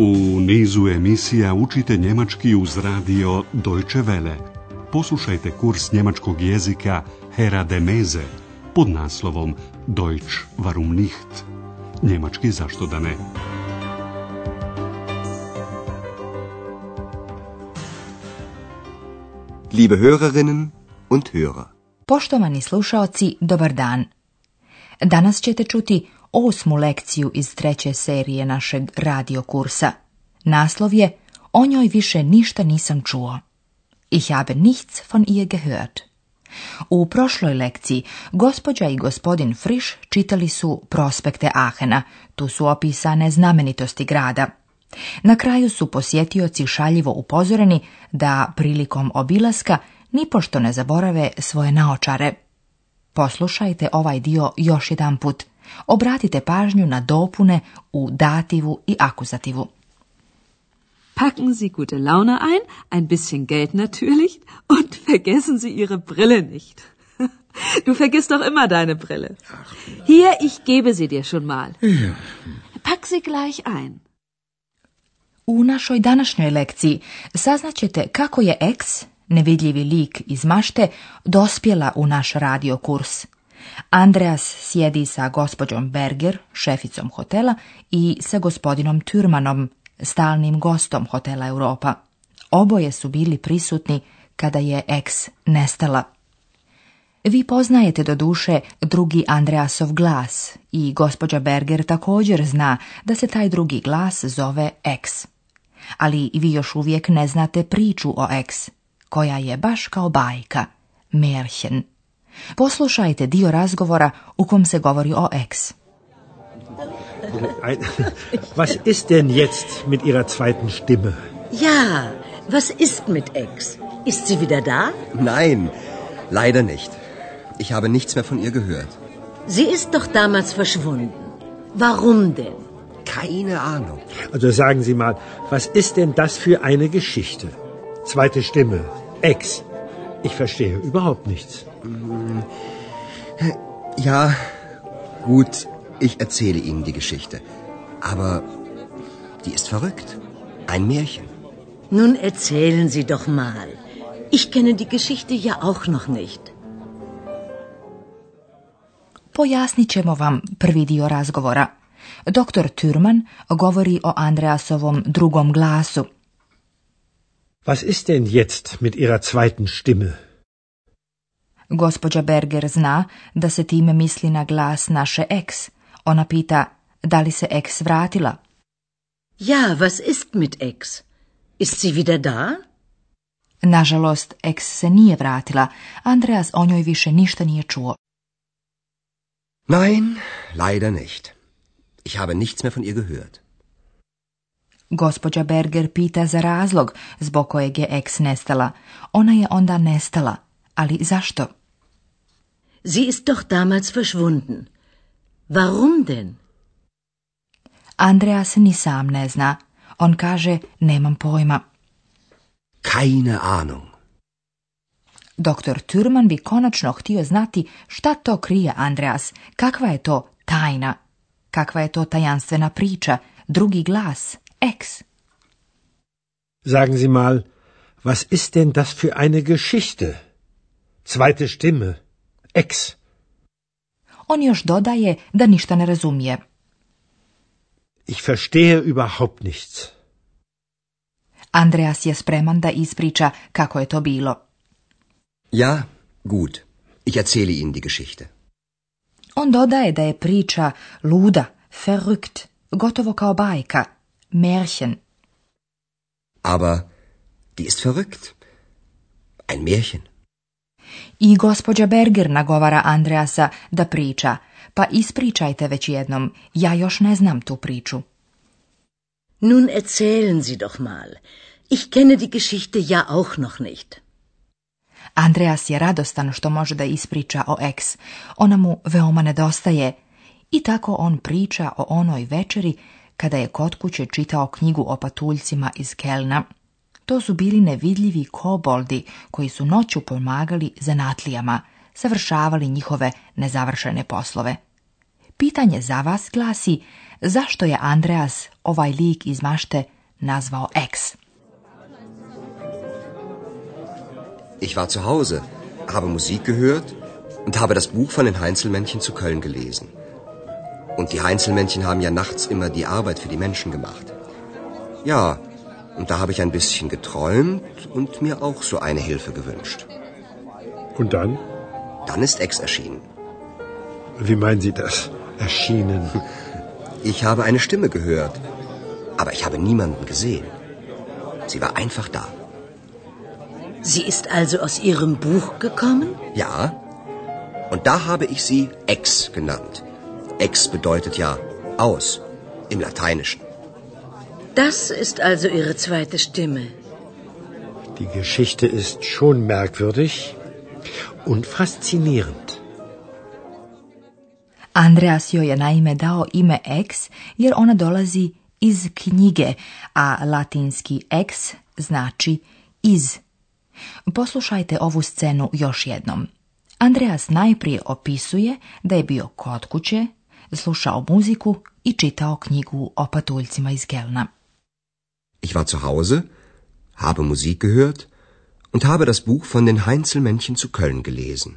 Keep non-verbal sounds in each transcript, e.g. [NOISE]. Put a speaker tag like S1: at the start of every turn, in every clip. S1: U nizu emisija učite njemački uz radio Deutsche Welle. Poslušajte kurs njemačkog jezika Hera de Meze pod naslovom Deutsch warum nicht? Njemački zašto da ne?
S2: Liebe Hörerinnen und Hörer.
S3: Poštovani slušaoci, dobar dan. Danas ćete čuti osmu lekciju iz treće serije našeg radiokursa. Naslov je O njoj više ništa nisam čuo. Ich habe nichts von ihr gehört. U prošloj lekciji gospođa i gospodin Frisch čitali su prospekte Ahena. Tu su opisane znamenitosti grada. Na kraju su posjetioci šaljivo upozoreni da prilikom obilaska nipošto ne zaborave svoje naočare. Poslušajte ovaj dio još jedan put – Obratite pažnju na dopune u dativu i akuzativu.
S4: Packen Sie gute Laune ein, ein bisschen Geld natürlich und [LAUGHS] vergessen Sie Ihre Brille nicht. [LAUGHS] Du vergisst doch immer deine Brille. Hier, ich gebe sie dir schon mal. Pack sie gleich ein.
S3: U našoj današnjoj lekciji saznaćete kako je X, nevidljivi lik iz mašte, dospjela u naš radiokurs. kurs. Andreas sjedi sa gospođom Berger, šeficom hotela, i sa gospodinom Turmanom, stalnim gostom hotela Europa. Oboje su bili prisutni kada je ex nestala. Vi poznajete do duše drugi Andreasov glas i gospođa Berger također zna da se taj drugi glas zove ex. Ali vi još uvijek ne znate priču o eks, koja je baš kao bajka, Märchen. Poslušajte dio razgovora u kom se govori o ex.
S5: was ist denn jetzt mit Ihrer zweiten Stimme?
S4: Ja, was ist mit Ex? Ist sie wieder da?
S6: Nein, leider nicht. Ich habe nichts mehr von ihr gehört.
S4: Sie ist doch damals verschwunden. Warum denn?
S6: Keine Ahnung.
S5: Also sagen Sie mal, was ist denn das für eine Geschichte? Zweite Stimme, Ex. Ich verstehe überhaupt nichts.
S6: Äh, ja, gut, ich erzähle Ihnen die Geschichte. Aber die ist verrückt. Ein Märchen.
S4: Nun erzählen Sie doch mal. Ich kenne die Geschichte ja auch noch nicht.
S3: Pojasnit ćemo vam prvi dio razgovora. Doktor Turman govori o Andreasovom drugom glasu –
S5: Was ist denn jetzt mit ihrer zweiten Stimme?
S3: Gospođa Berger zna da se time misli na glas naše ex. Ona pita da li se ex vratila.
S4: Ja, was ist mit ex? Ist sie wieder da?
S3: Nažalost, ex se nije vratila. Andreas o njoj više ništa nije čuo.
S6: Nein, leider nicht. Ich habe nichts mehr von ihr gehört.
S3: Gospođa Berger pita za razlog zbog kojeg je eks nestala. Ona je onda nestala, ali zašto?
S4: Sie ist doch damals verschwunden. Warum denn?
S3: Andreas ni sam ne zna. On kaže, nemam pojma.
S6: Keine Ahnung. Doktor Turman bi konačno htio znati šta to krije Andreas, kakva je to tajna, kakva je to tajanstvena priča, drugi glas, Ex. Sagen Sie mal, was ist denn das für eine Geschichte? Zweite Stimme. Ex. On još dodaje da ništa ne razumije. Ich verstehe überhaupt nichts. Andreas je spreman da ispriča kako je to bilo. Ja, gut. Ich erzähle Ihnen die Geschichte. On dodaje da je priča luda, verrückt, gotovo kao bajka – Märchen. Aber die ist verrückt. Ein Märchen. I gospođa Berger nagovara Andreasa da priča. Pa ispričajte već jednom, ja još ne znam tu priču. Nun erzählen Sie doch mal. Ich kenne die Geschichte ja auch noch nicht. Andreas je radostan što može da ispriča o ex. Ona mu veoma nedostaje. I tako on priča o onoj večeri kada je kod kuće čitao knjigu o patuljcima iz Kelna. To su bili nevidljivi koboldi koji su noću pomagali zanatlijama, savršavali njihove nezavršene poslove. Pitanje za vas glasi zašto je Andreas ovaj lik iz mašte nazvao X? Ich war zu Hause, habe Musik gehört und habe das Buch von den Heinzelmännchen zu Köln gelesen. Und die Heinzelmännchen haben ja nachts immer die Arbeit für die Menschen gemacht. Ja, und da habe ich ein bisschen geträumt und mir auch so eine Hilfe gewünscht. Und dann? Dann ist Ex erschienen. Wie meinen Sie das? Erschienen? [LAUGHS] Ich habe eine Stimme gehört, aber ich habe niemanden gesehen. Sie war einfach da. Sie ist also aus Ihrem Buch gekommen? Ja. Und da habe ich sie Ex genannt. Ex bedeutet ja aus im Lateinischen. Das ist also Ihre zweite Stimme. Die Geschichte ist schon merkwürdig und faszinierend. Andreas joj je naime dao ime ex jer ona dolazi iz knjige, a latinski ex znači iz. Poslušajte ovu scenu još jednom. Andreas najprije opisuje da je bio kod kuće slušao muziku i čitao knjigu o patuljcima iz Gelna. Ich war zu Hause, habe Musik gehört und habe das Buch von den Heinzelmännchen zu Köln gelesen.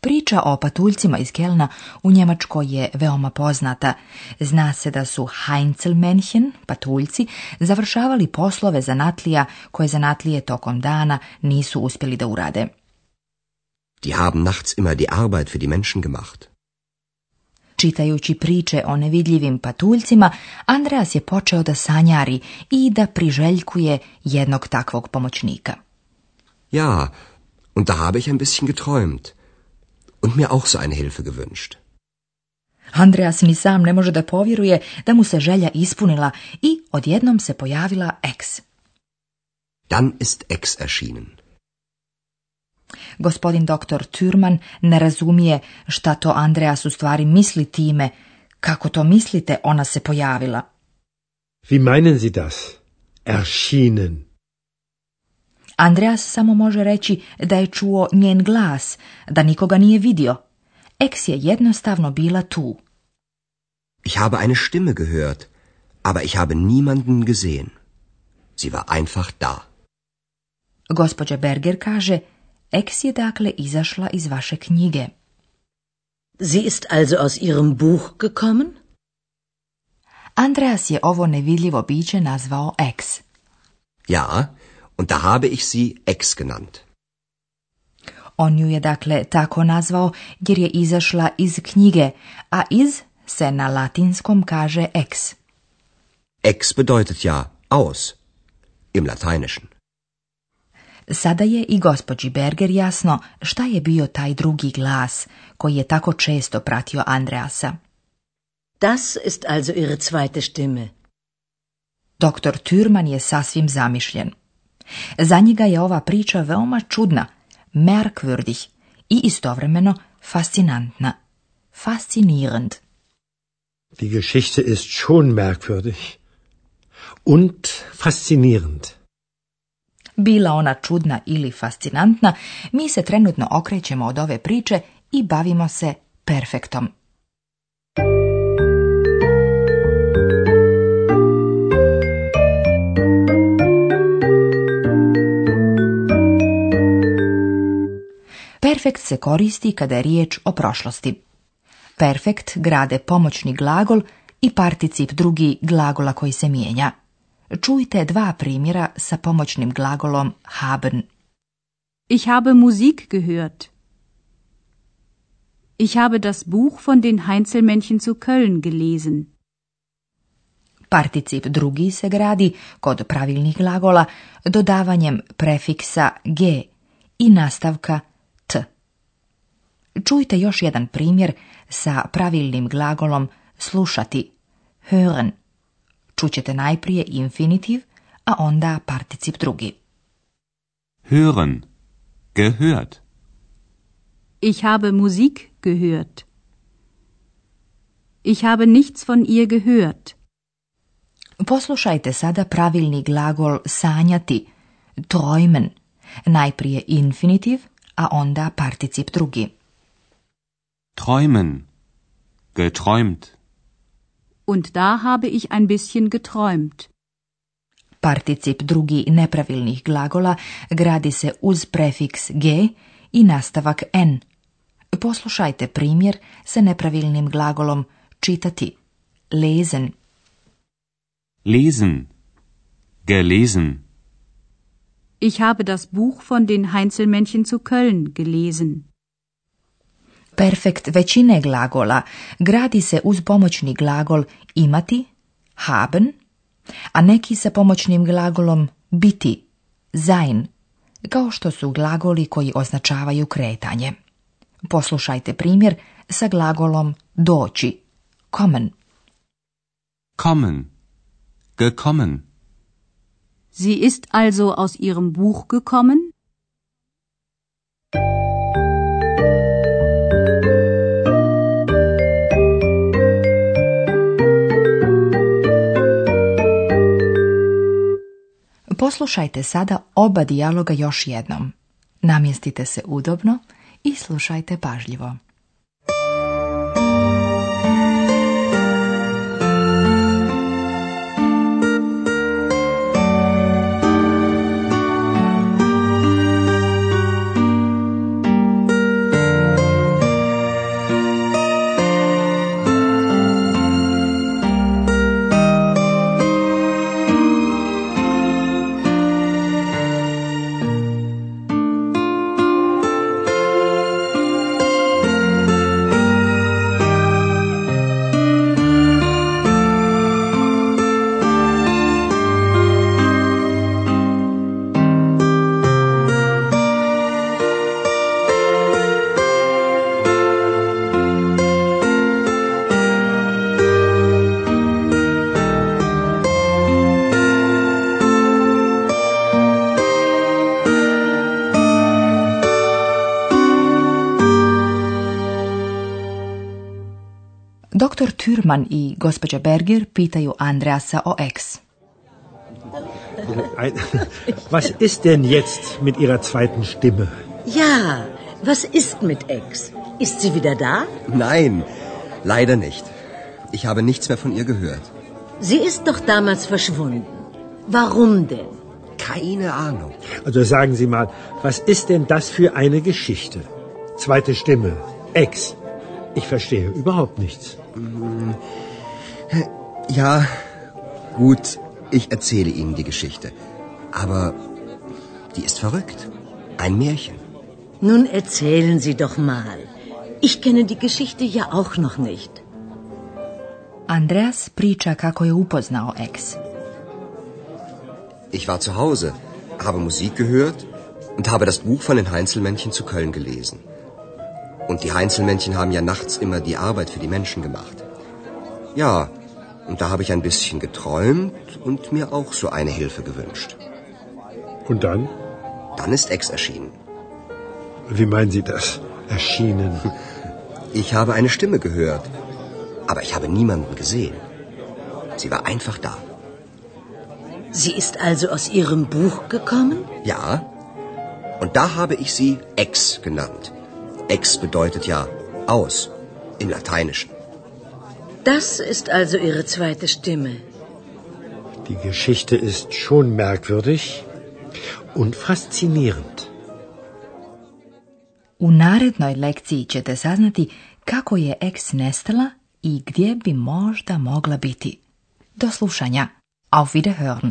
S6: Priča o patuljcima iz Kelna u Njemačkoj je veoma poznata. Zna se da su Heinzelmännchen, patuljci, završavali poslove zanatlija koje zanatlije tokom dana nisu uspjeli da urade. Die haben nachts immer die Arbeit für die Menschen gemacht. Čitajući priče o nevidljivim patuljcima, Andreas je počeo da sanjari i da priželjkuje jednog takvog pomoćnika. Ja, und da habe ich ein bisschen geträumt und mir auch so eine Hilfe gewünscht. Andreas ni sam ne može da povjeruje da mu se želja ispunila i odjednom se pojavila ex. Dann ist ex erschienen. Gospodin doktor Turman ne razumije šta to Andreas u stvari misli time. Kako to mislite, ona se pojavila. Vi meinen Sie das? Erschienen. Andreas samo može reći da je čuo njen glas, da nikoga nije vidio. Eks je jednostavno bila tu. Ich habe eine Stimme gehört, aber ich habe niemanden gesehen. Sie war einfach da. Gospođa Berger kaže, Ex je dakle izašla iz vaše knjige. Sie ist also aus ihrem Buch gekommen? Andreas je ovo nevidljivo biće nazvao Ex. Ja, und da habe ich sie Ex genannt. On ju je dakle tako nazvao jer je izašla iz knjige, a iz se na latinskom kaže ex. Ex bedeutet ja aus im lateinischen. Sada je i gospođi Berger jasno šta je bio taj drugi glas koji je tako često pratio Andreasa. Das ist also ihre zweite Stimme. Doktor Türman je sasvim zamišljen. Za njega je ova priča veoma čudna, merkwürdig i istovremeno fascinantna. Faszinierend. Die Geschichte ist schon merkwürdig und faszinierend bila ona čudna ili fascinantna, mi se trenutno okrećemo od ove priče i bavimo se perfektom. Perfekt se koristi kada je riječ o prošlosti. Perfekt grade pomoćni glagol i particip drugi glagola koji se mijenja. Čujte dva primjera sa pomoćnim glagolom haben. Ich habe Musik gehört. Ich habe das Buch von den Heinzelmännchen zu Köln gelesen. Particip drugi se gradi kod pravilnih glagola dodavanjem prefiksa g i nastavka t. Čujte još jedan primjer sa pravilnim glagolom slušati, hören. Čućete najprije infinitiv, a onda particip drugi. Hören. Gehört. Ich habe Musik gehört. Ich habe nichts von ihr gehört. Poslušajte sada pravilni glagol sanjati, träumen, najprije infinitiv, a onda particip drugi. Träumen, geträumt. Und da habe ich ein bisschen geträumt. Particip drugi nepravilnih glagola gradi se uz prefiks g i nastavak n. Poslušajte primjer sa nepravilnim glagolom čitati. Lesen. Lesen. Gelesen. Ich habe das Buch von den Heinzelmännchen zu Köln gelesen. Perfekt većine glagola gradi se uz pomoćni glagol imati, haben, a neki sa pomoćnim glagolom biti, sein, kao što su glagoli koji označavaju kretanje. Poslušajte primjer sa glagolom doći, kommen. Kommen, gekommen. Sie ist also aus ihrem Buch gekommen? Poslušajte sada oba dijaloga još jednom. Namjestite se udobno i slušajte pažljivo. Bergman i gospođa Berger pitaju Andreasa o Ex. was ist denn jetzt mit Ihrer zweiten Stimme? Ja, was ist mit Ex? Ist sie wieder da? Nein, leider nicht. Ich habe nichts mehr von ihr gehört. Sie ist doch damals verschwunden. Warum denn? Keine Ahnung. Also sagen Sie mal, was ist denn das für eine Geschichte? Zweite Stimme, Ex. Ich verstehe überhaupt nichts. Mm, ja, gut, ich erzähle Ihnen die Geschichte. Aber die ist verrückt. Ein Märchen. Nun erzählen Sie doch mal. Ich kenne die Geschichte ja auch noch nicht. Andreas priča kako je upoznao Ex. Ich war zu Hause, habe Musik gehört und habe das Buch von den Heinzelmännchen zu Köln gelesen. Und die Heinzelmännchen haben ja nachts immer die Arbeit für die Menschen gemacht. Ja, und da habe ich ein bisschen geträumt und mir auch so eine Hilfe gewünscht. Und dann? Dann ist Ex erschienen. Wie meinen Sie das? Erschienen? [LAUGHS] Ich habe eine Stimme gehört, aber ich habe niemanden gesehen. Sie war einfach da. Sie ist also aus Ihrem Buch gekommen? Ja. Und da habe ich sie Ex genannt. Ex bedeutet ja aus im Lateinischen. Das ist also Ihre zweite Stimme. Die Geschichte ist schon merkwürdig und faszinierend. U narednoj lekciji ćete saznati kako je ex nestala i gdje bi možda mogla biti. Do slušanja. Auf Wiederhören.